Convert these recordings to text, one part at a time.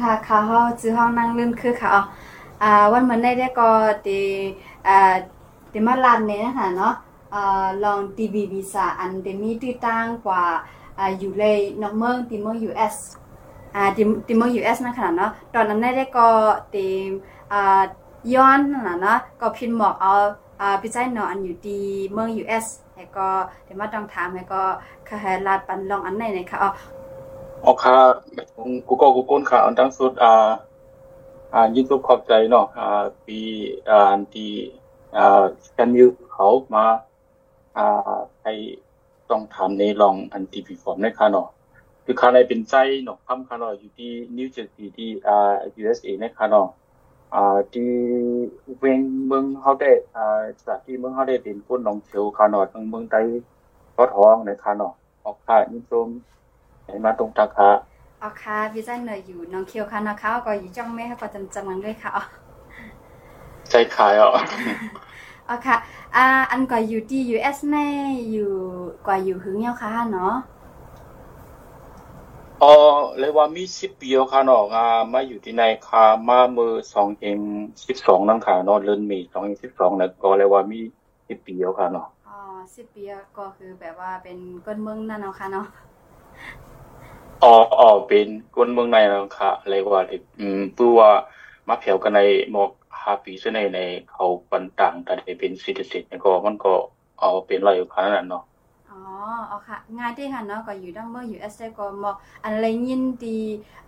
ค่ะไม่ซึ่งค่ะค่ะเฮาจื้อห้องนั่งลืมคือค่ะอ๋ออ่าวันเหมือนได้ได้ก็ตีอ่าตีมาลานเนี่ยนะคะเนาะอ่าลองทีวีวีซ่าอันเดมีที่ตั้งกว่าอ่าอยู่เลยนอกเมืองที่เมือง US อ่าที่ที่เมือง US นะคะเนาะตอนนั้นได้ได้ก็ตีอ่าย้อนน่ะเนาะก็พิมพ์บอกเอาอ่าพี่ใจเนาะอันอยู่ที่เมือง US แล้วก็เดี๋ยวมาต้องถามแล้วก็ค่ะลาดปันลองอันไหนนะคะอ๋อ ออกค่ะกูก็กูก้นค่ะอันทั้งสุดอ่าอ่ายินดีขอบใจเนาะอ่าปีอ่าอันที่อ่ากันยูเขามาอ่าให้ต้องทำในลองอันทีวีฟอร์มในค่ะเนาะคือค่ะในเป็นใจเนาะคำค่ะเนาะอยู่ที่นิวเจอร์ซีย์ที่อ่า USA ในค่ะเนาะอ่าที่เวงเมืองเฮาได้อ่าจากที่เมืองเฮาได้เป็นคนหนองเขียวค่ะเนาะทางเมืองใต้ก็ท้องในค่ะเนาะออกค่ะยินช มให้มาตรงตาค่ะอ๋อค่ะพี่จันเนยอยู่น้องเคียวค่ะนะคะก็อยู่จ้องแม่ค่ะก็จำจำมันด้วยค่ะอ๋อใจขายอะอ๋อค่ะอ่าอันก็อยู่ที่ US แน่อยู่กว่าอยู่หึงเหี่ยวค่ะเนาะอ๋อเลยว่ามีสิบปีแล้วค่ะเนาะอ่ามาอยู่ที่ในค่ะมาเมื่อสองเองสิบสองนั่นค่ะเนาะเดือนเมษสองเองสิบสองเนี่ยก็เลยว่ามีสิบปีแล้วค่ะเนาะอ๋อสิบปีก็คือแบบว่าเป็นก้นเมืองนั่นเนาะค่ะเนาะ อ๋ออ๋อเป็นคนเมืองในแล้วค่ะเลยว่าอืมเพื่อว่ามาเผวกันในหมอกห้าปีซะในในเขาปันต่างแต่ได้เป็นซิติเซนก็มันก็เอาเป็นไรอยู่ค่ะนั่นเนาะอ๋ออ๋อค่ะงานที่ค่ะเนาะก็อยู่ดังเมือง US ได้ก็มออันไรยินดี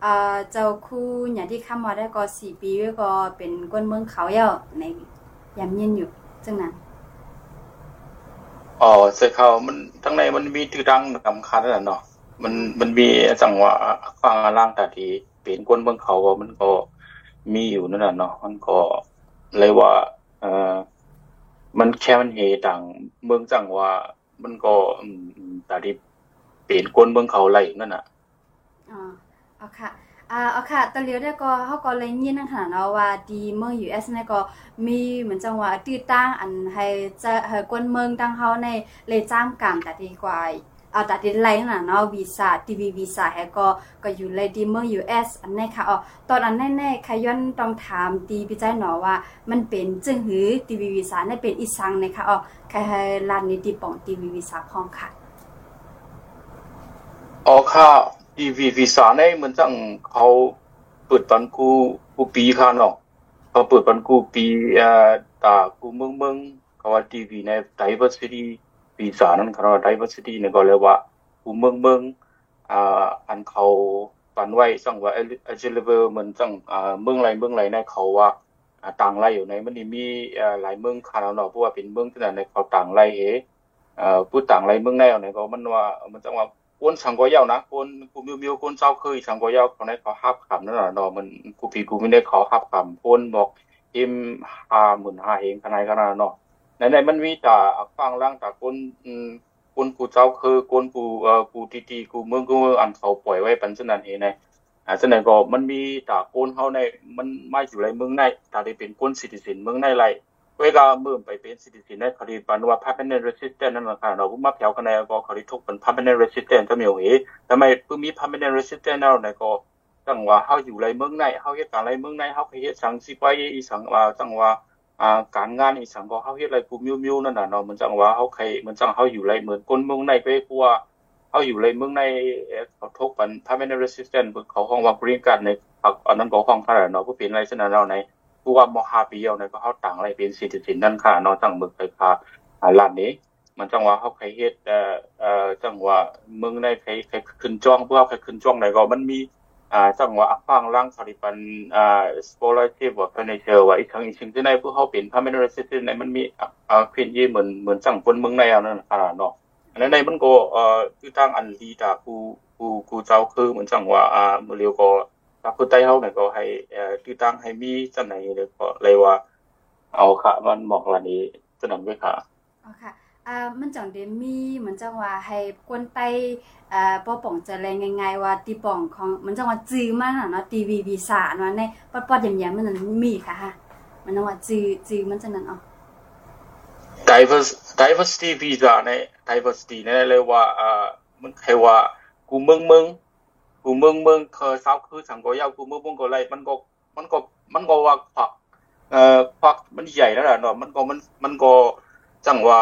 อ่าเจ้าคู่อย่างที่ค้ามาได้ก็สี่ปีก็เป็นก้นเมืองเขาเย้าในยามยินอยู่จังนั้นอ๋อใส่เขามันทั้งในมันมีตื้อดังสำคัญนั่นแหละเนาะ มันมันมีจังหวะฟังล่างแต่ทีเป็นคนเมืองเขาก็มันก็มีอยู่นั่นแหละเนาะมันก็เลยว่า เออมันแค่มันเหต่างเมืองจังว่า มันก็แต่ที่เป็นคนเมืองเขาไหลนั่นน่ะอ๋อเอาค่ะอ่าเอาค่ะตอนเลียวได้ก็เฮาก็เลยยินนั่นขนาดเนาว่าดีเมือง US เนี่ยก็มีเหมือนจังว่าตื้อตั้งอันให้จะให้กวนเมืองตั้งเฮาในเลยจ้างกรรมแต่ดีกว่า อาแต่ดีไลน์น่ะเนาะวีซ่าทีวีวีซ่าให้ก็ก็อยู่เลยดีเมือง US อันนี้ค่ะอ๋อตอนอันแน่ๆค่ะย้อนต้องถามดีพี่ใจหนอว่า มันเป็นจึงหือทีวีวีซ่าในเป็นอีสังนะคะอ๋อค่ะให้ร้านนี้ดีป่องทีวีวีซ่าพร้อมค่ะอ๋อค่ะดีวีวีซ่าในเหมือนจังเขาเปิดปันกูกูปีค่ะเนาะเขาเปิดปันกูปีเอ่อตากูเมืองเมืองเขาว่าทีวีใน diversity ปีศานั้นเขาไดเวอร์ซิตี้เนี่ก็เลยว่าผู้เมืองเมืองอ่าอันเขาปันไว้สั่งว่าเอเจเลเวอร์มันสั่งอ่าเมืองไรเมืองไรในเขาว่าต่างไรอยู่ในมันนี่มีหลายเมืองคาราเนาะเพราะว่าเป็นเมืองที่ไหนในเขาต่างไรเอผู้ต่างไรเมืองแนวไหนก็มันว่ามันจะว่าคนสังกอยาวนะคนกูมิวมิวคนเจ้าเคยสังกอยาวเขาในเขาห้าคำนั่นแหละเนาะมันกูปีกูไม่ได้เขาห้าคำคนบอกอิมหาหมื่นห้าเองขนาดขนาดเนาะ ในมันมีแต่ฟังล่างแต่คนคนกูเจ้าคือคนกูเอ่อกูตีตีกูเมืองกูอันเขาปล่อยไว้ปันสนันเองในอ่าสนันก็มันมีแต่คนเขาในมันไม่อยู่ไรเมืองในแต่ได้เป็นคนสิทธิสินเมืองในไรเวลาเมื่อไปเป็นสิทธิสินในคดีปันว่าพัฒนาเรสิสเตนนั่นแหละค่ะเราพูดมาแผ่วกันในก็คดีทุกเป็นพัฒนาเรสิสเตนก็มีเอ้ยทำไมเพิ่งมีพัฒนาเรสิสเตนแล้วในก็ตั้งว่าเขาอยู่ไรเมืองในเขาเหตุการณ์ไรเมืองในเขาเหตุสังสิไปอีสังว่าตั้งว่า อ่าการงานอีสังก็เฮาเฮ็ดอะไรกูมิวๆนั่นน่ะเนาะมันจังว่าเฮาใครมันจังเฮาอยู่ในเหมือนคนเมืองในไปกว่าเขาอยู่ในเมืองในเขาทกปัน permanent resident เขาห้องว่า green card ในอันนั้นก็ห้องขนาดเนาะผู้เป็นไรฉะนั้นเราในผู้ว่ามหาปีเอาในก็เขาต่างอะไรเป็นสิทธิสินนั่นค่ะเนาะจังเมืองไทยค่ะร้านนี้มันจังว่าเขาใครเฮ็ดเอ่อเอ่อจังว่าเมืองในใครใครขึ้นจ้องผู้เขาใครขึ้นจ้องไหนก็มันมี จังว่าฟังล่างสริปันอ่า scholarship ว่า financial ว่าอีกทั้งอีกสิ่งที่ในผู้เขาเป็น permanent resident ในมันมีอ่าเพียงยี่เหมือนเหมือนจังคนเมืองในเอานั่นค่ะเนาะอันนั้นในมันก็เอ่อคือทางอันดีตากูกูกูเจ้าคือเหมือนจังว่าอ่าเมื้อเร็วก็ถ้าผู้ใต้เฮาเนี่ยก็ให้เอ่อคือทางให้มีจังไหนเลยก็เลยว่าเอาค่ะมันเหมาะละนี้จังนั้นไว้ค่ะ อ่ามันจังเดมีเหมือนจังว่าให้กวนไตอ่าป้อป่องจะแรงง่ายๆว่าตีป่องของมันจังว่าจื้อมากเนาะทีวีวีซ่าเนาะในปอดๆแยมๆมันนั้นมีค่ะฮะมันว่าจื้อจื้อมันจังนั้นอ๋อ diverse diversity visa ใน diversity ในเลยว่าอ่ามันใครว่ากูเมืองเมืองกูเมืองเมืองเคยเศร้าคือสังก็ยาวกูเมืองเมืองก็ไรมันก็มันก็มันก็ว่าผักเอ่อผักมันใหญ่แล้วล่ะเนาะมันก็มันมันก็ จังว่า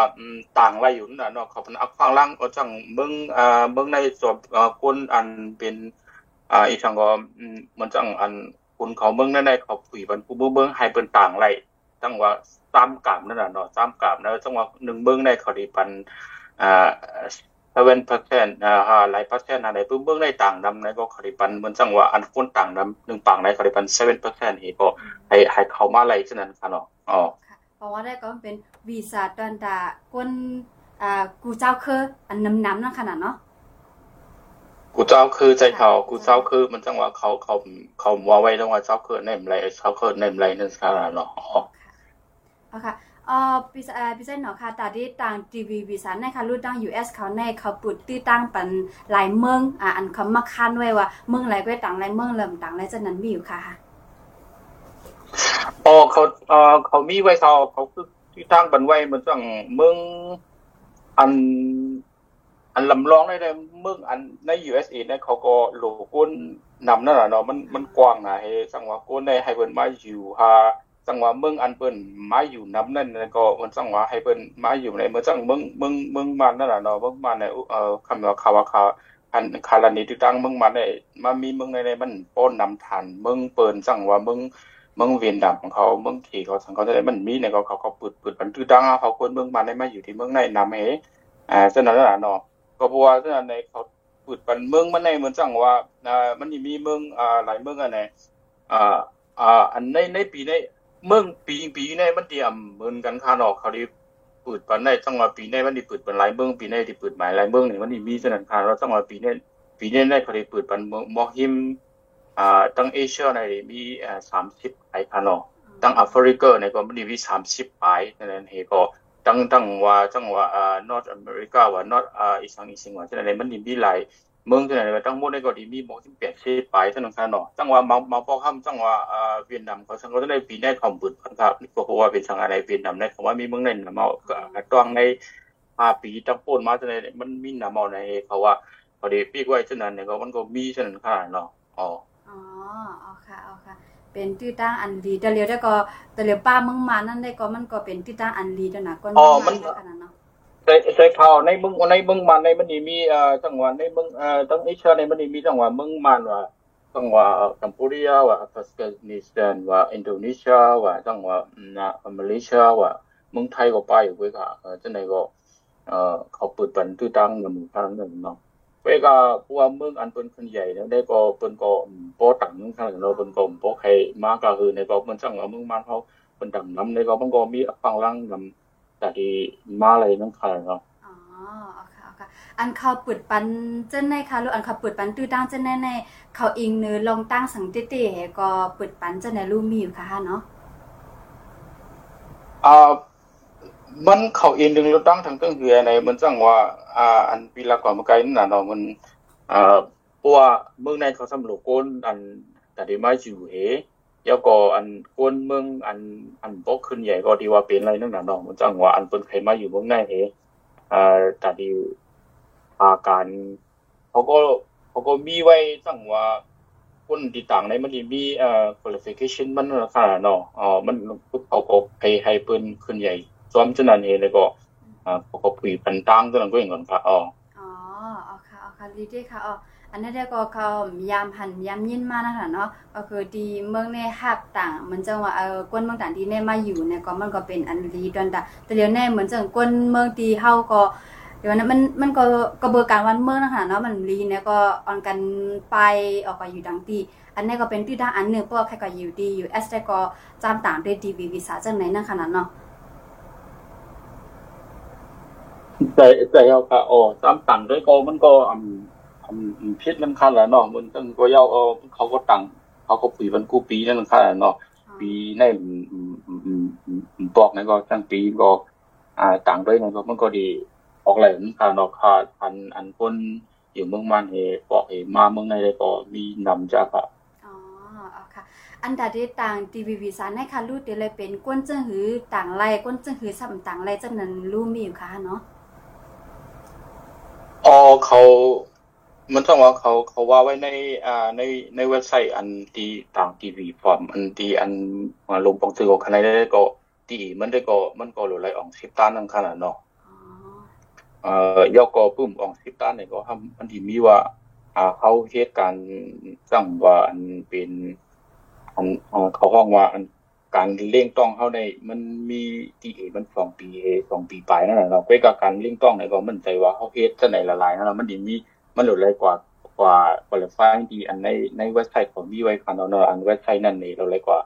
ต่างไรอยู่น่ะเนาะเขาเป็นอักฟังล่างก็จังเมืองอ่าเมืองในสอ่าคนอันเป็นอ่าอีกทางก็อืมมันจังอันคนเขาเมืองนั่นได้เขาคุยมันกูเมืองเมืองให้เป็นต่างไรจังว่าตามกามนั่นน่ะเนาะตามกามแล้วจังว่าหนึ่งเมืองได้เขาด้ปันอ่า7%อ่าหาหลายเปอร์เซ็นต์อะไรเบิ่งได้ต่างดำในก็ขริปันเหมือนจังว่าอันคนต่างดำหนึ่งปังในขริปัน7%อีกก็ให้ให้เขามาไล่ฉะนั้นค่ะเนาะอ๋อ เพราะว่าได้ก็เป็นวีซ่าตอนตาก้นอ่ากูเจ้าคืออันน้ำน้ำนั่นขนาดเนาะกูเจ้าคือใจเขากูเจ้าคือมันจังว่าเขาเขาเขาว่าไว้จังว่าเจ้าคือเนมไรเจ้าคือเนมไรนั่นค่ะเนาะอ๋อเอาค่ะเอ่อพิซซ่าพิซซ่าเนาะค่ะตาที่ต่างทีวีวีซ่าในค่ะรู้ตั้ง US เขาในเขาปุดที่ตั้งปันหลายเมืองอ่าอันเขามาคันไว้ว่าเมืองไหนก็ต่างหลายเมืองเริ่มต่างหลายจังนั้นมีอยู่ค่ะ อ๋อเขาเอ่อเขามีไว้เขาเขาคือที่ทางบันไว้เหมือนจังเมืองอัน อันลำลองได้ได้เมืองอันใน USA เนี่ยเขาก็โหลก้นนำนั่นน่ะเนาะมันมันกว้างนะให้จังว่าก้นได้ให้เพิ่นมาอยู่หาจังว่าเมืองอันเพิ่นมาอยู่นำนั่นก็มันจังว่าให้เพิ่นมาอยู่ในเมืองจังเมืองเมืองเมืองมันนั่นน่ะเนาะเมืองมันในเอ่อคำว่าคาวาคาอันคารานีที่ตั้งเมืองมันได้มามีเมืองในในมันป้นนำทันเมืองเปิ้นจังว่าเมือง เมืองเวียนดำของเขาเมืองที่เขาสังเขาได้มันมีในเขาเขาเขาปิดปิดบันทึกดังเขาคนเมืองมันได้มาอยู่ที่เมืองในนำเฮอ่าฉะนั้นน่ะเนาะก็เพราะว่าฉะนั้นในเขาพูดปันเมืองมันในเหมือนจังว่าอ่ามันมีเมืองอ่าหลายเมืองอันไหนอ่าอ่าอันในในปีในเมืองปีปีในมันเตรียมเหมือนกันค่าเนาะเขาได้ปิดปันในจังว่าปีในมันได้ปิดปันหลายเมืองปีในที่ปิดหมายหลายเมืองนี่มันมีฉะนั้นค่าเราจังว่าปีในปีในในเขาได้ปิดปันเมืองมอฮิม ตั้งเอเชียในมีอ่า30หลายค่านาะตั้งแอฟริกาในก็มันมีสามสิบปลายนั่นแหละเฮก็ตั้งตั้งว่าจังว่าอ่า North America ว่า North อ่าอีสังอีสิงว่าฉะนั้นมันมีหลายเมืองฉะนั้นตั้งหมดในก็ดีมีหมอกที่แปดสิบปลายฉะนั้นค่ะเนาะจังว่ามามาพอคำจังว่าอ่าเวียดนามเขาสังก็ได้ปีได้คำบึดพันครับนี่ก็เพราะว่าเป็นสังอะไรเวียดนามในคำว่ามีเมืองในนำเอาต้องใน5ปีตั้งป่นมาฉะนั้นมันมีนำเอาในเขาะว่าพอดีปีกไว้ฉะนั้นเนี่ยก็มันก็มีฉะนั้นค่ะเนาะอ๋อ เอาค่ะเอาค่ะ เป็นที่ตั้งอันดีแต่เลียวได้ก็แต่เลียวป้าเมืองมานั่นได้ก็มันก็เป็นที่ตั้งอันดีด้วยนะก้นอ๋อเมืมัองนมาขนาดเนาะใส่ใส่ข่าวในเมืองในเมืองมันในมันนี่มีเอ่อจังหวัดในเมืองเอ่อตั้งเอเชียในมันนี่มีจังหวัดเมืองมันว่าจังหวัดกัมพูชาว่าอัฟกานิสถานว่าอินโดนีเซียว่าจังหวัดนะมาเลเซียว่าเมืองไทยก็ไปอยู่เว้ยค่ะเออจังไหนก็เอ่อเขาเปิดปันตื้อตั้งนำทางนั้นเนาะเว้ยก็เพราะว่าเมืองอันเป็นคนใหญ่แล้วได้ก็เปิ้นก็โปตังทาง เราเปิ้นก็บ่ใครมาก็คือในก็มันจังว่าเมืองมันเขาเปิ้นดังนำในก็มันก็มีฟังลังนำแต่ที่มาอะไรนั่นค่ะเนาะอ๋อเอาค่ะเอาค่ะอันเขาเปิดปันเจ้าในค่ะลูกอันเขาเปิดปันตื้อตั้งเจ้าในในเขาอิงเนื้อลองตั้งสังเตเตก็เปิดปันเจ้าในรูปมีอยู่ค่ะเนาะอ่า มันเขาเองดึงรถตั้งทางเครื่องเหือในมันจังว่าอ่าอันปีละก่อนมาไกลนั่นน่ะเนาะมันอ่าเพราะว่าเมืองในเขาสำรวจก้นอันแต่ได้มาอยู่เหแล้วก็อันก้นเมืองอันอันบ่ขึ้นใหญ่ก็ดีว่าเป็นอะไรนั่นน่ะเนาะมันจังว่าอันเปิ้นเคยมาอยู่เมืองในเหอ่าแต่ดีอาการเขาก็เขาก็มีไว้จังว่าคนที่ต่างในมันมีเอ่อ qualification มันนั่นล่ะเนาะอ๋อมันเขาก็ให้ให้เพิ่นขึ้นใหญ่ ซ้อมฉะนั้นเองแล้วก็อ่าเขาก็คุยกันต่างกันก็อย่างนั้นค่ะอ๋ออ๋อเอค่ะเอค่ะดีดีค่ะอ๋ออันนั้นก็เขายามหันยามยินมานะคะเนาะก็คือดีเมืองในฮับต่างเหมือนจังว่าเออก้นเมืองต่างที่ในมาอยู่เนี่ยก็มันก็เป็นอันดีดอนตาแต่เดี๋ยวแน่เหมือนจังก้นเมืองที่เฮาก็เดี๋ยวนั้นมันมันก็กระบวนการวันเมืองนะคะเนาะมันรีเนี่ยก็ออนกันไปออกไปอยู่ดังตีอันนี้ก็เป็นที่ทางอันหนึ่งเพราะว่าใครก็อยู่ดีอยู่เอสได้ก็จามต่างด้วยดีวีวีซาจังไหนนั่นขนาดเนาะ แต่แต่เอาค่ะอ๋อตามต่างด้วยก็มันก็อืมอืมอืมผิดนั่นค่ะแหละเนาะมันจังก็ยาวเออเขาก็ตั้งเขาก็ปีมันกูปีนั่นค่ะแหละเนาะปีในอืมอืมอืมอืมอืมอืมบอกนั่นก็ตั้งปีก็ อ่าต่างด้วยนั่นก็มันก็ดีออกแหลมค่ะเนาะค่ะอันอันคนอยู่เมืองมันเฮบอกเฮมาเมืองในได้ก็มีนำจากค่ะอ๋อเอาค่ะอันดาที่ต่างทีวีวีซ่าในค่ะรูดเดี๋ยวเลยเป็นก้นจึงหือต่างไรก้นจึงหือซ้ำต่างไรจังนั้นรู้มีอยู่ค่ะเนาะ อ๋อเขามันต้องว่าเขาเขาว่าไว้ในอ่าในในเว็บไซต์อันที่ต่างทีวีฟอร์มอันที่อันมาลงปองตือของคันได้ก็ที่มันได้ก็มันก็หลายออง10ตันนั่นขนาดเนาะอ๋อเอ่อยอก็ปึ้มออง10ตันเนี่ยก็ทำมันที่มีว่า อ่าเขาเฮ็ดการจังว่าอันเป็นอันอ่าเขาห้องว่าอัน การเร่งต้องเฮาได้มันมีที่มัน2ปี2ปีปลายนั่นแหละเนาไปกับการเร่งต้องในก็มันใจว่าเฮาเฮ็ดจังได๋ละลายนั่นแหละมันสิมีมันหลุดเลยกว่ากว่า qualifying ที่อันในในเว็บไซต์ของมีไว้คันเนาะอันเว็บไซต์นั้นนี่เราเลยกว่า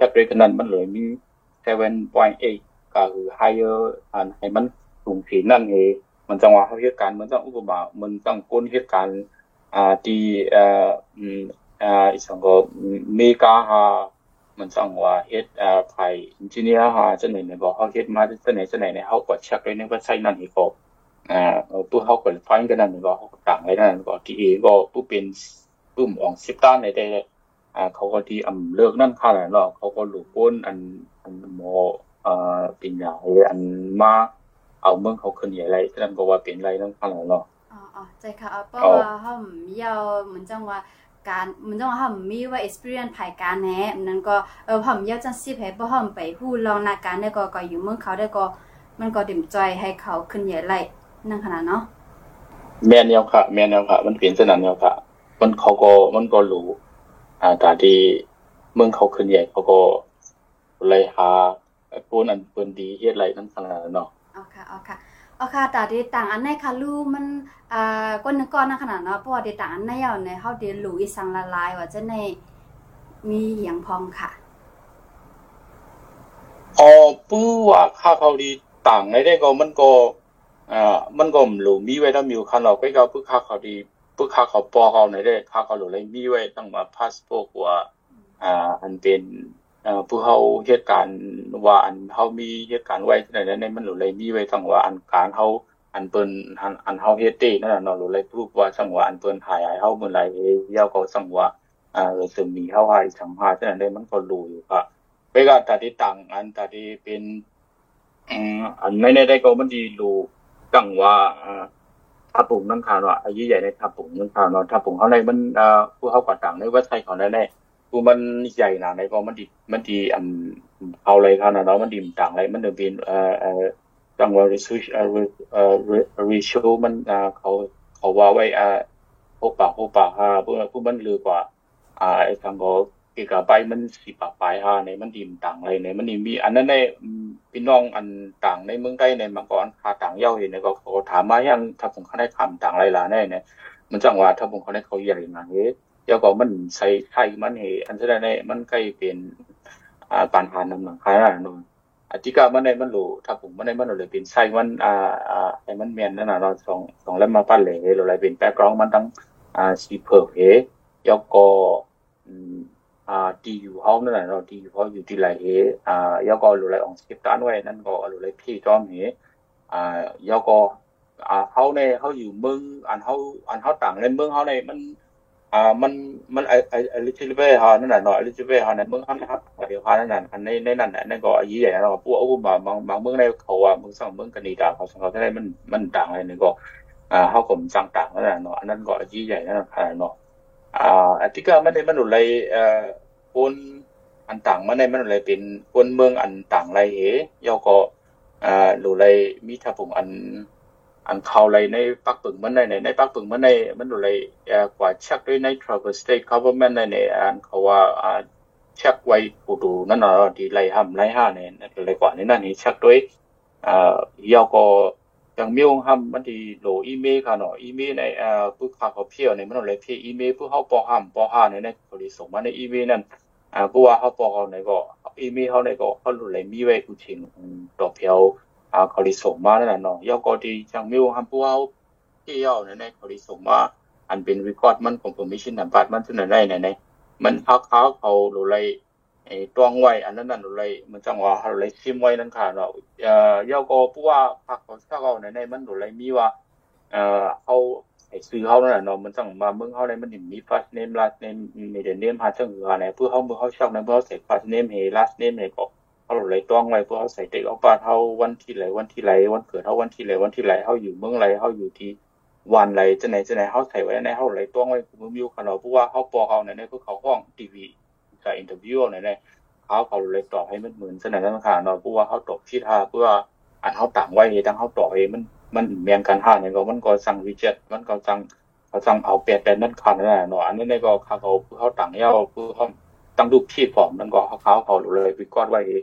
จากเรทนั้นมันเลยมี7.8ก็คือ higher อันให้มันสูงขึ้นนั่นเองมันจังว่าเฮาเฮ็ดการมันต้องอุปมามันต้องก้นเฮ็ดการอ่าที่เอ่ออืมอ่าอีสังก็เมกาฮา มันจังว่าเฮ็ดอ่าไผ engineer ฮาจังได๋เนี่ยบ่เฮาเฮ็ดมาจังได๋จังได๋เนี่ยเฮาก็เช็คเลยในเว็บไซต์นั้นอีกก็อ่าผู้เขาก็ฟังกันนั่นก็ต่างไว้นั่นก็ที่ก็ผู้เป็นปุ่มของ10ต้านในได้อ่าเขาก็ที่อำเลิกนั่นค่าแล้วเนาะเขาก็รู้พ้นอันอันหมอ่าเป็นอย่างอันมาเอาเมืองเขาขึ้นใหญ่ไรนั่นก็ว่าเป็นไรนั่นค่าแล้วเนาะอ๋ออ๋อใจค่ะเอาเพราะว่าเฮาไมีเอาเหมือนจังว่า การเหมือนจังว่าเฮามีว่า experience ภายการแหนนั้นก็เออเฮามีเอาจังซี่ให้บ่เฮาไปฮู้ลองนาการได้ก็ก็อยู่เมืองเขาได้ก็มันก็ดิ่มใจให้เขาขึ้นใหญ่ไล่นั่นขนาดเนาะแม่นแนวค่ะ แม่นแนวค่ะ มันเป็นสนั่นแนวค่ะ มันเขาก็มันก็รู้อ่าแต่ที่เมืองเขาขึ้นใหญ่เขาก็เลยหาปูนอันเปิ้นดีเฮ็ดไรนั่นขนาดนั้นเนาะเอาค่ะเอาค่ะ เอาค่ะแต่ที่ต่างอันในค่ะลูกมันอ่าก้นนึงก้อนนขนาดเนาะเพราะว่าที่ต่างอันในเอาในเฮาเดียนรู้อีสังละลายว่าจะในมีเหียงพองค่ะพอปู้ว่าค่าเขาดีต่างในได้ก็มันก็อ่ามันก็หลูมีไว้ถ้ามีคันเราก็ก็ปู้ค่าเขาดีปู้ค่าเขาปอเขาในได้ค่าเขาหลูเลยมีไว้ตั้งมาพาสปอร์ตว่าอ่าอันเป็น ผู้เฮาเหตุการณ์ว่าอันเฮามีเหตุการณ์ไว้ที่ไหนในมันหลูเลยมีไว้ตั้งว่าอันการเฮาอันเปิ้นอันอันเฮาเฮ็ดเด้นั่นน่ะเนาะหลูเลยพูดว่าสังว่าอันเปิ้นหายให้เฮาเมื่อไหร่เยาก็สังว่าอ่าสึมีเฮาหายสังหาที่ไหนได้มันก็รู้อยู่ครับไปก็ตาที่ต่างอันตาที่เป็นอืมอันในในได้ก็มันดีรู้จังว่าอ่าถ้าปุ่งนั่นค่ะเนาะอายุใหญ่ในถ้าปุ่งนั่นค่ะเนาะถ้าปุ่งเขาในมันอ่าผู้เขาก็ต่างในเว็บไซต์เขาได้ แน่ผู้มันใหญ่นะในก็มันดีมันดีอันเอาเลยค่ะเนาะมันดีต่างอะไรมันจะเป็นเอ่อเอ่อจังว่า research เอ่อเอ่อ ratio มันอ่าเขาเขาว่าไว้อ่าหกปากหกปากฮะผู้ผู้มันลือกว่า อ่าไอ้ทางก็เกี่ยวกับใบมันสิปะปลายหาในมันดิมต่างอะไรในมันนี่มีอันนั้นในพี่น้องอันต่างในเมืองใต้ในมาก่อนค่าต่างเย้าเห็นในก็เขาถามมายังถ้าผมเขาได้คำต่างอะไรล่ะแน่เนี่ยมันจังว่าถ้าผมเขาได้เขาใหญ่มาเฮ้ เดี๋ยวก็มันใส่ไทยมันเฮอันแสดงในมันใกล้เป็นอ่าปัญหานำหลังคายน่ะนู่นอธิกามันในมันรู้ถ้าผมมันในมันโหลเลยเป็นใส่มันอ่าอ่าไอ้มันแมนนั่นน่ะเราสองสองแล้วมาปั้นเลยเราเลยเป็นแบ็คกราวด์มันทั้งอ่าสีเผิกเฮแล้วก็อืมอ่าดีอยู่เฮานั่นน่ะเนาดีอยู่เฮาอยู่ที่ไหลเฮอ่าแล้วก็รู้ไหลอองสกิปตันไว้นั่นก็รู้ไหลพี่จอมเฮอ่าแล้วก็อ่าเฮาในเฮาอยู่เมืองอันเฮาอันเฮาต่างในเมืองเฮาในมันอ่ามันมันไอ้ไอ้ไอ้ลิทิลเมืองเฮาในในนั้นน่ะนั่นก็อายุใหญ่เนาะปู่เอาบางบางบางเมืองใน เขาว่าเมืองสังเมืองกันนีดาเขาสังเขาได้มันมันต่างอะไรนี่ก็อ่าเฮาก็มันจังต่างนั่นน่ะเนาะอันนั้นก็อายุใหญ่นั่นน่ะเนาะอ่าอธิกามันได้มันอุเลยเอ่อคนอันต่างมันได้มันอุเลยเป็นคนเมืองอันต่างไรเหยอก็อ่าหลุเลยมีถ้าผมอัน อันเขาเลยในปักปึงมันในในปักปึงมันในมันอุเลยเอ่อกว่าเช็คด้วยใน travel state government ในในอันเขาว่าอ่าเช็คไว้ผู้ดูนั่นเนาะที่ไรห้ำไรห้าเนี่ยอะไรกว่านี้นั่นนี่เช็คด้วยอ่ายอก็ อย่างมีองค์ทำมันที่โหลอีเมลค่ะเนาะอีเมลในเอ่อผู้ค้าเขาเพียวในมันเลยเพียอีเมลผู้เฮาปอห้ำปอห้าในในเขาได้ส่งมาในอีเมลนั่นอ่าผู้ว่าเฮาปอเขาในก็อีเมลเฮาในก็เฮารู้เลยมีไว้ผู้ชิงต่อเพียว อ่าเขาได้ส่งมานั่นน่ะเนาะยอก็ที่จังมีองค์ทำผู้เฮาเที่ยวในในเขาได้ส่งมาอันเป็น record มัน confirmation นับบัตรมันซึ่งในในในมันพักเขาเขารู้เลยไอ้ตวงไว้อันนั้นนั่นรู้เลยมันจังว่าเฮาเลยซิมไว้นั่นค่ะเนาะเอ่อยอก็ผู้ว่าพักของชาเขาในในมันโดนไรมีว่าเอ่อเขาไอ้ซื้อเขานั่นน่ะเนาะมันต้องมาเมืองเขาในมันมี first name last name middle name หาจังหืออะไรเพื่อเขาเมื่อเขาชอบในเพื่อเขาใส่ first name ให้ last name ให้ก็ เขาเลยต้องไว้เพื่อเขาใส่เด็กเอาปาเขาวันที่ไหนวันที่ไหนวันเกิดเขาวันที่ไหนวันที่ไหนเขาอยู่เมืองไรเขาอยู่ที่วันไหลจะไหนจะไหนเฮาใส่ไว้ในเฮาไหลต้องไว้กูมีอยู่คันเนาะเพราะว่าเฮาปอเขาในในคือเขาห้องทีวีจะอินเทอร์วิวในในเขาเขาเลยตอบให้มันเหมือนสนานนั้นค่ะเนาะเพราะว่าเฮาตอบที่ท่าเพื่ออันเฮาต่างไว้ทั้งเฮาตอบเองมันมันแม่นกันหาเนี่ยก็มันก็สั่งวิจัดมันก็สั่งเขาสั่งเอาแปดแต่นั้นคันนั่นแหละเนาะอันนี้ก็เขาเขาเพื่อเขาต่างเย้าเพื่อเขาตั้งรูปที่พร้อมนั่นก็เขาเขาเลยไปกอดไว้มันไว้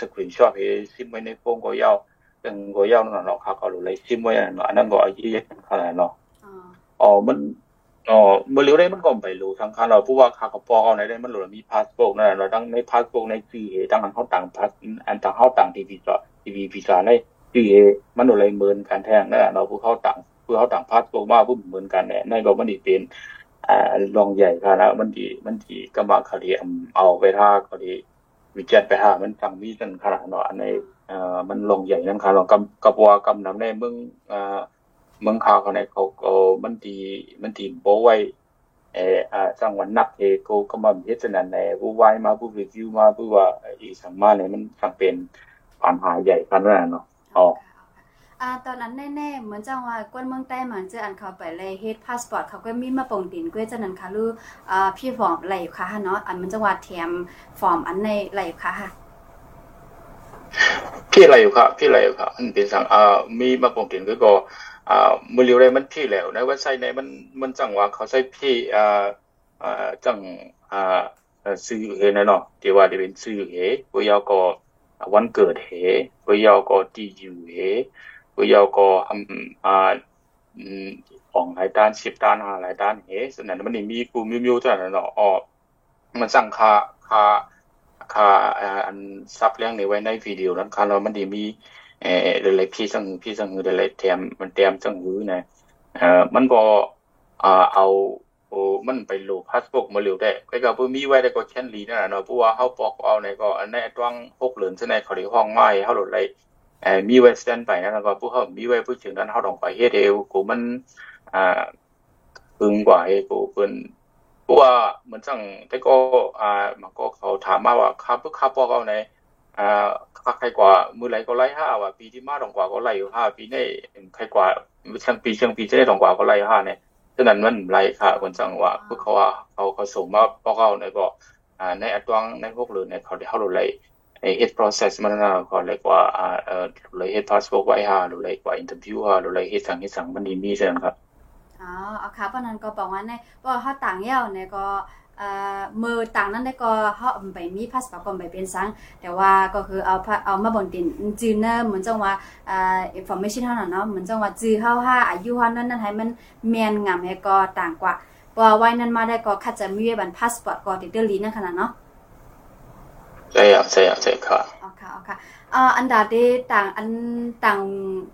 สกรีนช็อตให้ซิมไว้ในโฟนก็ยาวเป็นก็ยาวนั่นเนาะเขาเขาเลยซิมไว้เนาะอันนั้นก็อายุขนาดเนาะอ๋ออ๋อมันอ๋อเมื่อเร็วได้มันก็ไปรู้ทางคันเราเพราะว่าคาเขาปอเอาในได้มันหลุดมีพาสปอร์ตนั่นเราตั้งในพาสปอร์ตในซีเอตั้งอันเขาต่างพาสอันต่างเขาต่างทีวีจอทีวีพีซาในซีเอมันหลุดเลยเหมือนกันแท้งนั่นเราผู้เขาต่างผู้เขาต่างพาสปอร์ตมาผู้เหมือนกันเนี่ยในก็มันดีเป็นอ่ารองใหญ่ค่ะแล้วมันดีมันดีกำบังคดีเอาไปท่าคดี วิจัยไปหา มันทำมีนั่นขนาดเนาะอันในเอ่อมันลงใหญ่นั่นค่ะลองกำกับว่ากำนำในเมืองอ่อเมืองข่าวเขาในเขาก็มันดีมันดีโบไว้เอ่อสร้าจังหวัดนักเอก็ก็มาเฮ็ดจังนั้นแหละผู้ไว้มาผู้รีวิวมาผู้ว่าอีสังมาเนี่ยมันจังเป็นปัญหาใหญ่กันนั่นเนาะอ๋อ อ่าตอนนั้นแน่ๆเหมือนจังว่ากวนเมืองใต้มันจะอันเขาไปเลยเฮ็ดพาสปอร์ตเขาก็มีมาปงตินกวยจังนั้นค่ะลูอ่าพี่ฟอร์มไหลอยู่ค่ะเนาะอันมันจังว่าแถมฟอร์มอันในไหลอยู่ค่ะพี่อะไรอยู่ครับพี่อะไรอยู่ครับมันเป็นสังอ่ามีมาปงตินก็ก็อ่ามือเร็วได้มันพี่แล้วในเว็บไซต์ในมันมันจังว่าเขาใช้พี่อ่าอ่าจังอ่าเอ่อซื้อเฮนะเนาะที่ว่าจะเป็นซื้อเฮก็ยาวก็วันเกิดเฮก็ยาวก็ที่อยู่เฮ ก็ยาก็อืมอ่าของหลายด้าน10ด้าน5หลายด้านเฮฉะนั้นมันนี่มีกูมิวๆเท่านั้นเนาะอ๋อมันสั่งค่าค่าค่าอันซับเรื่องนี้ไว้ในวิดีโอนั้นค่ะแล้วมันได้มีเอ่อหลายๆพี่สั่งพี่สั่งหลายๆแถมมันแถมจังหื้อนะเอ่อมันก็อ่าเอาโอ้มันไปโหลดพาสปอร์ตมาเร็วได้ก็ก็บ่มีไว้ได้ก็แค่นลีนั่นน่ะเนาะเพราะว่าเฮาปอกเอาในก็อันในตวง6เหรียญซะในเขาได้ห้องไม้เฮาโหลดไว้เอ่อมีไว้สแตนไปนั่นแล้ วก็ผู้เฮามีไว้ผู้ถึงนั้นเฮาต้องไปเฮ็ดเองกูมันอ่าปึงกว่าให้กูเพิ่นเพราะว่าเหมือนจังแต่ก็อ่ามันก็เขาถามมาว่าค่าเพื่อค่าปอกเอาไหนอ่าค่าใครกว่ามือไหลก็ไล่ห้าว่าปีที่มาตรงกว่าก็ไล่อยู่ห้าปีนี้ใครกว่าเชิงปีเชิงปีจะได้ตรงกว่าก็ไล่ห้าเนี่ยฉะนั้นมันไล่ค่ะเหมือนจังว่าพวกเขาว่าเขาเขาส่งมาปอกเอาในก็อ่าในอัตวงในพวกหรือในเขาได้เขาไล่ไอ้ head process มันน่ะก็เล ยกว่าอ่าเอ่อเลย head passport ไว้ห้าหรือเลยกว่า interview ห้าหรือเลย head สั่ง head สั่งมันดีมีฉะนั้นครับอ๋อเอาค่ะปานนั้นก็บอกว่าในว่าเฮาต่างยาวเนี่ยก็เอ่อมือต่างนั้นได้ก็เฮาไปมีพาสปอร์ตก็ไปเป็นสังแต่ว่าก็คือเอาพะเอามาบ่งตินจือเนอเหมือนจังว่าเอ่า information เฮาน่ะเนาะเหมือนจังว่าจือเฮาห้าอายุเฮานั้นนั้นให้มันแม่นงามให้ก็ต่างกว่าเพราะว่าไว้นั้นมาได้ก็คัดจะมีไว้บันพาสปอร์ตก็ติดเดลีนั่นขนาดเนาะ ใช่ครับใช่ครับใช่ครับอ๋อค่ะอ๋อค่ะอ่าอันดาเดต่างอันต่าง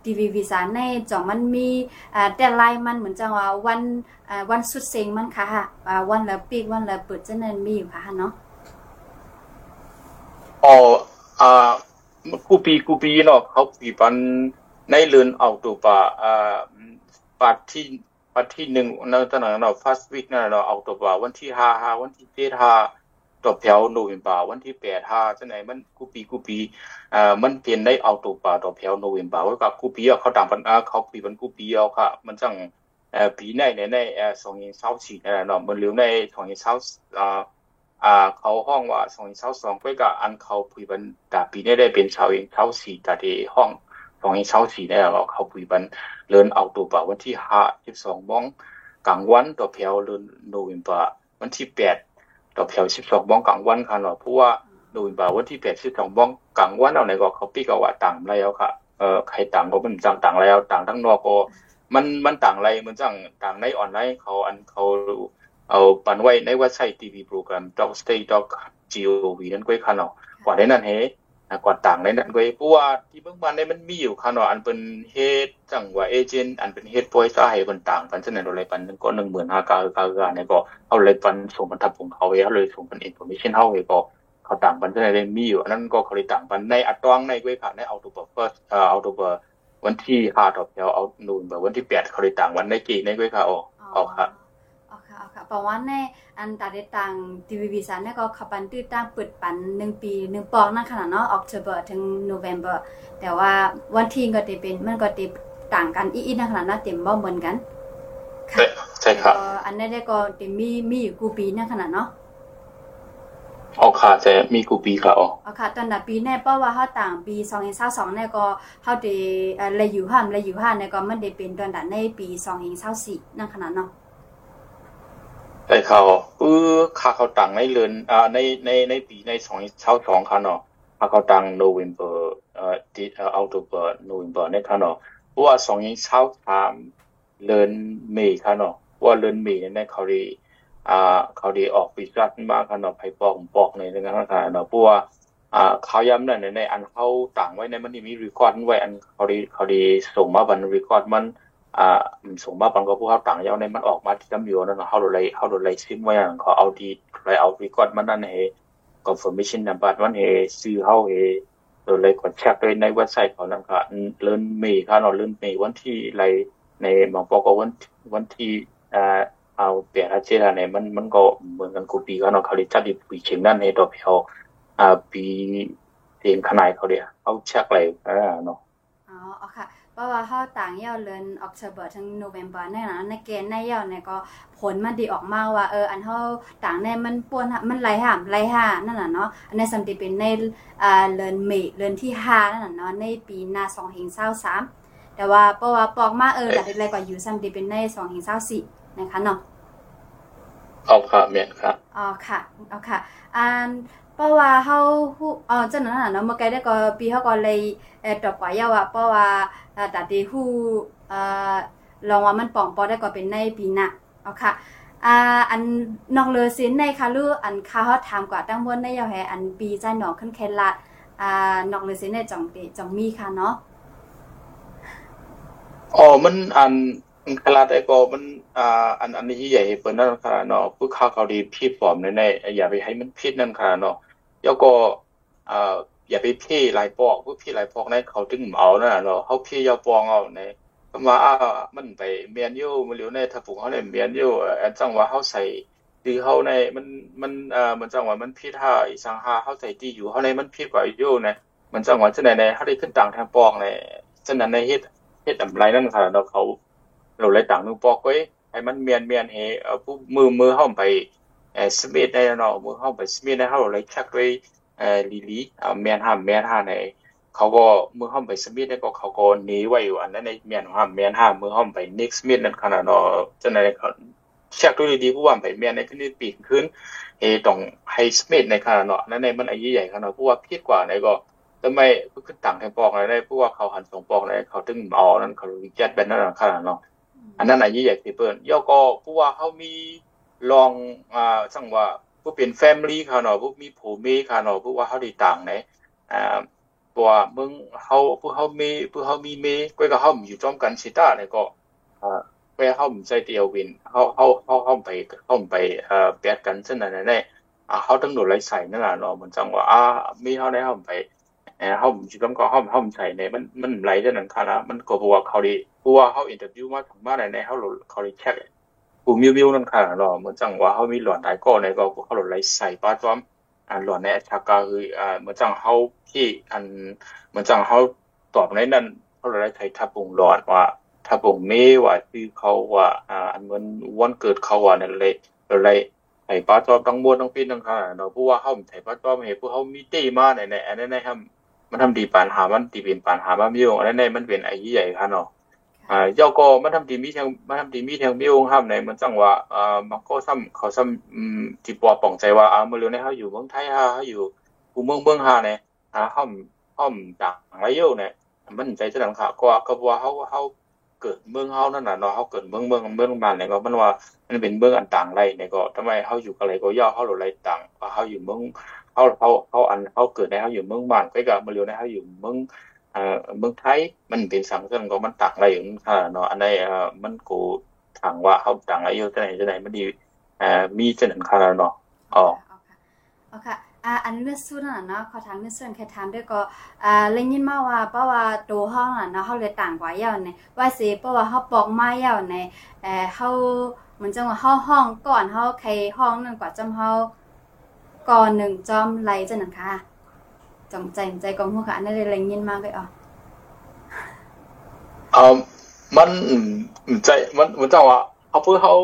ทีวีวีซ่าในจ่องมันมีอ่าแต่ไลน์มันเหมือนจังว่าวันอ่าวันสุดเซ็งมันค่ะอ่าวันละปีกวันละเปิดจังนั้นมีอยู่ค่ะเนาะอ๋ออ่ากูปีกูปีเนาะเขาปีปันในเรือนเอาตัวปาอ่าปัดที่ปัดที่หนึ่งนั่นตอนนั้นเนาะ first week นั่นเนาะเอาตัวปาวันที่ห้าห้าวันที่เจ็ดห้า ตัวแถวโนเวมบาวันที่แปดห้าจังไหนมันกูปีกูปีอ่ามันเป็นได้เอาตัวปาตัวแถวโนเวมบาไว้กับกูปีอะเขาต่างปันอ่าเขาปีปันกูปีเอาค่ะ มันจังเอ่อปีในในในเอ่อสองเงินเศร้าสี่นั่นแหละเนาะมันเหลือในสองเงินเศร้าอ่าอ่าเขาห้องว่าสองเช้าสองก็กับอันเขาปุยบันดาปีนี้ได้เป็นชาวเองเช้าสี่แต่ที่ห้องสองเช้าสี่ได้เราเขาปุยบันเลินเอาตัวป่าวันที่ห้าสิบสองมองกลางวันตัวเพลเลินโนเวมบาวันที่แปด ตัวเพลสิบสองบ้องกลางวันค่ะเนาะเพราะว่าโนเวมบาวันที่แปดสิบสองบ้องกลางวันเอาไหนก็เขาปีกว่าต่างแล้วค่ะเอ่อใครต่างก็มันจังต่างแล้ว ต่างทั้งนอกก็มันมันต่างอะไรมันจังต่างในออนไลน์เขาอันเขาเอาปันไว้ในเว็บไซต์ TV โปรแกรม dogstate.gov นั่นก็คันเนาะกว่าได้นั่นเฮ้ còn tảng này nặng với qua thì bước bàn này mình mi hiểu khả nó ăn bên hết chẳng ว่าเอเจนต์อันเป็นเฮดพอยต์ก็ให้มันต่างกันฉะนั้นเราเลยปันก็หนึ่งหมื่นห้าเก้าเก้าเก้าเนี่ยก็เอาเลยปันส่งบรรทัดของเขาเองเลยส่งเป็นอินโฟมิชันเขาเองก็เขาต่างปันฉะนั้นมีอยู่อันนั้นก็เขาเลยต่างปันในอัตรองในเวค่ะในเอาตัวเบอร์เฟิร์สเอาตัวเบอร์วันที่ห้าต่อแถวเอานูนแบบวันที่แปดเขาเลยต่างวันในกี่ในเวค่ะออออกค่ะ อ๋อค่ะอ๋อค่ะเพราะว่าในอันตาได้ต่างทีวีวีซ่าเนี่ยก็ขับปันตื้อตั้งเปิดปันหนึ่งปีหนึ่งปองนั่นขนาดเนาะออกเทอร์เบอร์ถึงโนเวมเบอร์แต่ว่าวันที่ก็จะเป็นมันก็จะต่างกันอีๆนะขนาดนั้นเต็มบ่เหมือนกันใช่ใช่ครับเอ่ออันนั้นได้ก็เต็มมีมีอยู่กูปีนะขนาดเนาะออกค่ะจะมีกูปีค่ะอ๋อเอาค่ะตอนนั้นปีแน่เพราะว่าเฮาต่างปี2022เนี่ยก็เฮาได้เอ่อเลยอยู่ห้ามเลยอยู่ห้าเนี่ยก็มันได้เป็นตอนนั้นในปี2024นั่นขนาดเนาะ ใช่ค่ะอ๋อคือค่าเขาตังในเรือนอ่าในในในปีในสองเช้าสองค่ะเนาะค่าเขาตังโนเวมเบอร์เอ่อที่เอ่อออโตเบอร์โนเวมเบอร์ในค่ะเนาะเพราะว่าสองเช้าสามเดือนเมษค่ะเนาะเพราะว่าเดือนเมษเนี่ยเขาด้อ่าเขาด้ออกปีรัฐมาค่ะเนาะไผปอกปอกในเรื่องนั้นค่ะเนาะเพราะว่าอ่าเขาย้ำนั่นในอันเขาต่างไว้ในมันมีรีคอร์ดไว้อันเขาดีเขาดีส่งมาบันรีคอร์ดมัน อ่าส่งมาบันก็ผู้เขาต่างยาวในมันออกมาที่จำอยู่นั่นเขาโดนเลยเขาโดนเลยซิมไว้อันเขาเอาดีเลยเอารีคอร์ดมันนั่นเฮ confirmation number มันเฮซื้อเขาเฮโดนเลยกดเช็คด้วยในเว็บไซต์เขานั่นค่ะเลื่อนเมย์ค่ะเนาะเลื่อนเมย์วันที่ไรในบางปอกวันวันที่อ่าเอาเปลี่ยนอาเจราในมันมันก็เหมือนกันกูปีค่ะเนาะเขาเลยจัดดีปีเชิงนั่นเฮดอกเฮาอ่าปีเตียงขนายเขาเดียวเขาเช็คอะไรอ่าเนาะอ๋อเอาค่ะ เพราะว่าเฮาต่างยาวเดือน October ถึง November เนี่ยนะในเกณฑ์ในยาวเนี่ยก็ผลมันดีออกมาว่าเอออันเฮาต่างในมันป่วนอะมันไหลหามไหลห่านั่นน่ะเนาะอันในสัมติเป็นในอ่าเดือนเมษเดือนที่5นั่นน่ะเนาะในปีหน้า2023แต่ว่าเพราะว่าปอกมาเออแต่ได้กว่าอยู่สัมติเป็นใน2024นะคะเนาะเอาค่ะเมียนค่ะอ๋อค่ะเอาค่ะอันเพราะว่าเฮาฮู้ อ๋อจังนั้นน่ะเนาะเมื่อกี้ได้ก็ปีเฮาก็เลยเอ่อตอบกว่าเยาว่าเพราะว่าเอ่อตาติฮู้เอ่อลองว่ามันป่องปอได้ก็เป็นในปีหน้าเอาค่ะอ่าอันนอกเลยสินในค่ะหรืออันค่าเฮาถามกว่าตั้งบนได้ยาวแฮอันปีใจหนองขึ้นแค่ละอ่านอกเลยสินในจ่องจ่องมีค่ะเนาะอ๋อมันอันคลาได้ก็มันอ่าอันอันนี้ใหญ่เปิ้นนั่นค่ะเนาะผู้ค้าเขาดีพี่ปลอมในในอย่าไปให้มันผิดนั่นค่ะเนาะแล้วก็ อ่าอย่าไปพี่หลายปอกผู้พี่หลายปอกในเขาถึงเอานั่นน่ะเนาะเฮาพี่ยาวปองเอาในก็มาอ่ามันไปเมียนอยู่มันเหลียวในถ้าฝูงเขาเนี่ยเมียนอยู่อันจังว่าเฮาใส่ดีเฮาในมันมันเอ่อมันจังว่ามันผิดถ้าอีสังหาเฮาใส่ดีอยู่เฮาในมันผิดกว่าอยู่นะมันจังว่าจังได๋ในเฮาได้ขึ้นต่างทางปองในฉะนั้นในเฮ็ดเฮ็ดอำไรนั่นค่ะเนาเขาเราเลยต่างนึงปอกไว้ให้มันเมียนเมียนให้เอ่อผู้มือมือเฮาไปเอ่อสมิธได้เนาะมือเฮาไปสมิธได้เฮาเลยชักด้วย เออลีลีอ่าเมียนห้ามเมียนห้าในเขาก็มือเฮาไปสมิธได้ก็เขาก็หนีไว้อยู่อันนั้นในเมียนห้ามเมียนห้ามือเฮาไปนิกสมิธนั่นขนาดเนาะจังได๋เขาเชักด้วยดีผู้ว่าไปเมียนในที่นี้ปีกขึ้นเฮต้องให้สมิธในขนาดเนาะนั่นในมันอายุใหญ่ขนาดผู้ว่าผิดกว่าในก็ทำไมขึ้นต่างแทงปอกอะไรได้เพราะว่าเขาหันสองปอกอะไรเขาถึงเอานั้นเขาวิจัดเป็นนั่นขนาดเนาะอันนั้นอายุใหญ่ที่เปิ้นย่อก็เพราะว่าเขามีลองอ่าจังว่า ผู้เป็นแฟมิลี่เขาเนาะผู้มีผู้มีเขาเนาะเพราะว่าเขาได้ต่างไหนอ่าเพราะว่ามึงเขาผู้เขามีผู้เขามีเมก็ก็เขาอยู่จอมกันสิตาเนี่ยก็อ่าไปเขาไม่ใช่เดียววินเขาเขาเขาเขาไปเขาไปเอ่อแปดกันซึ่งนั่นแน่อ่าเขาต้องโดนไล่ใส่นั่นแหละเนาะมันจังว่าอ่ามีเขาได้เขาไปเอ่อเฮาสิต้องก็เฮาเฮาใส่ในมันมันไหลจังนั้นค่ะนะมันก็เพราะว่าเขาได้เพราะว่าเฮาอินเตอร์วิวมาถึงมาได้ในเฮาเขาได้เช็ค ผู้มีวิวนั่นค่ะเนาะเหมือนจังว่าเฮามีหลอนหลายก็ในก็เขาไหลใส่ปาจอมอ่าหลอนในอัตราก็คืออ่าเหมือนจังเฮาที่อันเหมือนจังเฮาตอบในนั้นเขาไหลใส่ทับปงหลอดว่าทับปงเมว่าคือเขาว่าอ่าอันเหมือนวันเกิดเขาว่านั่นเลยเลยไอ้ปาจอมทั้งมวลทั้งปีนั่นค่ะเนาะเพราะว่าเฮาใส่ปาจอมให้ผู้เฮามีเต้มาในในอันนั้นให้มันทำดีปัญหามันตีเป็นปัญหาบ้ามิวอันนั้นในมันเป็นไอ้ใหญ่ค่ะเนาะ อ่าเจ้าก็มันทำดีมีทางมันทำดีมีทางมิวห้ามในมันจังว่าอ่ามันก็ซ้ำเขาซ้ำอืมที่ปอป่องใจว่าอ่าเมื่อเร็วในเฮาอยู่เมืองไทยฮะเฮาอยู่กูเมืองเมืองฮาเนี่ยอ่าห้อมห้อมต่างไรเยอะเนี่ยมันใจจะดังค่ะก็ก็ว่าเฮาเฮาเกิดเมืองเฮานั่นน่ะเนาะเฮาเกิดเมืองเมืองเมืองบ้านเนี่ยก็มันว่ามันเป็นเมืองอันต่างไรเนี่ยก็ทำไมเฮาอยู่อะไรก็ย่อเฮาหลไรต่างเฮาอยู่เมืองเขาเขาเขาอันเขาเกิดในเขาอยู่เมืองบ้านใก็กับมาเรียวในเขาอยู่เมือง เอ่อเมืองไทยมันเป็นสังคมก็มันต่างอะไรอย่างค่ะเนาะอันใดเอ่อมันกูทางว่าเขาต่างอายุจังไหนจังไหนมันดีเอ่อมีจังนั้นค่ะเนาะอ๋อเอาค่ะอ่าอันเลือดสู้นั่นน่ะเนาะขอถามเลือดส่วนแค่ถามด้วยก็อ่าเลยยินมาว่าเพราะว่าตัวเฮาน่ะเนาะเฮาเลยต่างกว่าเยาเนี่ยว่าสิเพราะว่าเฮาปอกมาเยาในเอ่อเฮาเหมือนจังว่าเฮาห้องก่อนเฮาใครห้องนั่นกว่าจำเฮาก่อนหนึ่งจอมไหลจังนั้นค่ะ จังใจใจกองหัวค่ะอันนั้นเลยเลยยินมากเลยอ๋อเอ่อมันอืมอืมใจมันมันจังว่าเขาเพื่อเขา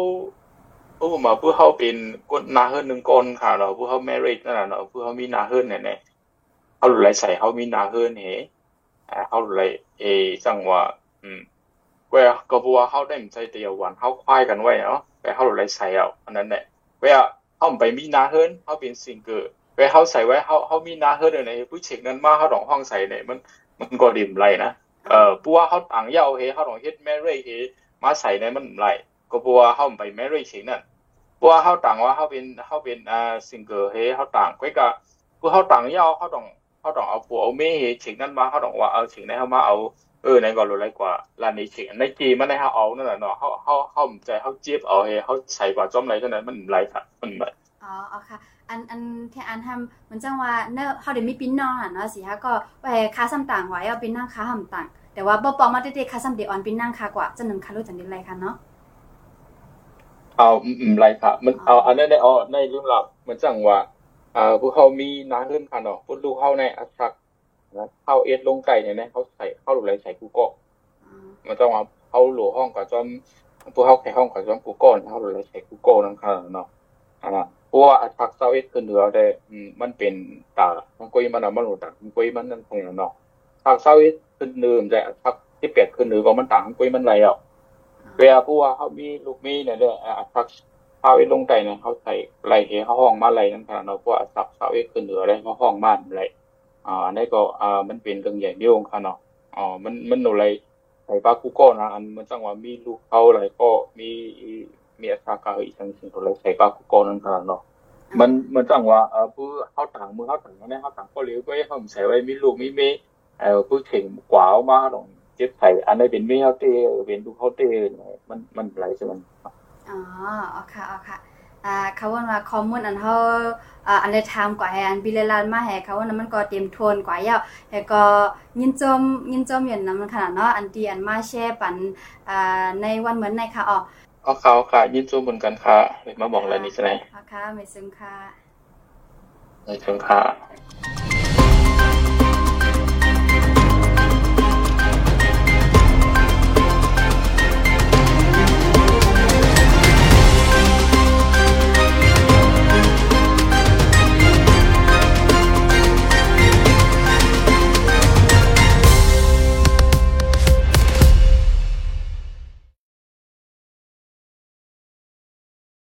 โอ้มาเพื่อเขาเป็นก้นนาเฮิร์นหนึ่งก้นค่ะเนาเพื่อเขาแมริดนั่นน่ะเนาเพื่อเขามีนาเฮิร์นเนี่ยๆเขาหลุดไหลใส่เขามีนาเฮิร์นเหอ่าเขาหลุดไหลเอจังว่าอืมเวลาก็เพราะว่าเขาได้มใจเดียววันเขาควายกันไว้เนาะแต่เขาหลุดไหลใส่เอาอันนั้นแหละเวลาเขาไปมีนาเฮิร์นเขาเป็นซิงเกิล เวลาเขาใส่ไว้เขาเขามีนาเฮิรนในผู้เช็คนั้นมาเขาต้องห้องใส่เนี่ยมันมันก็ดิ่มไรนะเอ่อปัวเขาต่างเย้าเฮเขาต้องเฮ็ดแม่เร่เฮมาใส่ในมันไหลก็ปัวเขาไปแม่เร่เชิงนั่นปัวเขาต่างว่าเขาเป็นเขาเป็นอ่าซิงเกิลเฮเขาต่างก็ก็ปัวเขาต่างเย้าเขาต้องเขาต้องเอาปัวเอาเมเฮเชิงนั้นมาเขาต้องว่าเอาเชิงนั้นเขามาเอาเออในก็รู้ไรกว่าลานนี้เชิงในจีมันได้เขาเอานั่นแหละเนาะเขาเขาเขาใจเขาเจี๊ยบเอาเฮเขาใส่กว่าจอมไรเท่านั้นมันไหลค่ะมันไหลอ๋อค่ะ อันอันที่อันทำมันจังว่าเนอะเฮาได้มีปิ้นนองอะเนาะสิฮะก็ไปค้าซ้ำต่างไว้เอาปิ้นนั่งค้าห่ำต่าง แต่ว่าบ่ปองมาเด็ๆค้าซ้ำเดออนปิ้นนั่งค้ากว่าจะนึงค้ารู้จักนิดไรค่ะเนาะเอาอืมอืมไรค่ะมันเอาอันนั้นในอ๋อในเรื่องราวมันจังว่าอ่าพวกเขามีนาขึ้นค่ะเนาะพวกลูกเขาในอัตรักนะเข้าเอสลงไก่เนี่ยนะเขาใส่เข้าหลุดไรใส่กูก็อ๋อมันจังว่าเขาหลัวห้องกับจอมพวกเขาแค่ห้องกับจอมกูก็เขาหลุดไรใส่กูก็นั่นค่ะเนาะอ่าเพ ราะว่าอัตรักเซาเอสขึ้นเหนือแต่มันเป็นตามันกุยมันอะมันหลุดตามันกุยมันนั่นคงเนาะทางเซาเอสขึ้นเหนือแต่อัตรักที่แปดขึ้นเหนือก็มันต่างกุยมันไรอะเวลาผู้ว่าเขามีลูกมีเนี่ยเนี่ยอ่าพักเท้าเอ็ลงไก่เนี่ยเขาใส่ไหลเหเขาห้องมาไหลนั่นค่ะเนาะเพราะว่าสับเท้าเอ็ขึ้นเหนืออะไรเขาห้องมาไหลอ่าในก็อ่ามันเป็นเรื่องใหญ่เดียวค่ะเนาะอ๋อมันมันหนูไรใส่ปลากูก็นะอันมันจังว่ามีลูกเขาอะไรก็มี มีสาการอีกทั้งสิ่งอะไรใส่ปลากูก็นั่นค่ะเนาะมันมันจังว่าเออผู้เขาต่างมือเขาต่างเนี่ยเขาต่างก็เลี้ยวไปเขาใส่ไว้มีลูกมีเมย์เออผู้เข่งกว่าออกมาเขาต้องเจ็บไข่อันนี้เป็นเมย์เขาเตะเป็นลูเขาเตะมันมันไหลใช่ไหมอ๋อเอาค่ะเอาค่ะอ่าเขาว่าว่าข้อมูลอันเฮาอ่าอันได้ถามกว่าให้อันบิเลลานมาให้เขาว่านั้นมันก็เต็มโทนกว่าแล้วแล้วก็ยินจมยินจมอย่างนั้นมันขนาดเนาะอันที่อันมาแชร์ปันอ่าในวันเหมือนในค่ะอ๋อ เอาเขาค่ะยินสู้เหมือนกันค่ะเลยมาบอกอะไรนี่ใช่ไหมเอาค่ะไม่ซึมค่ะในเชิงค่ะ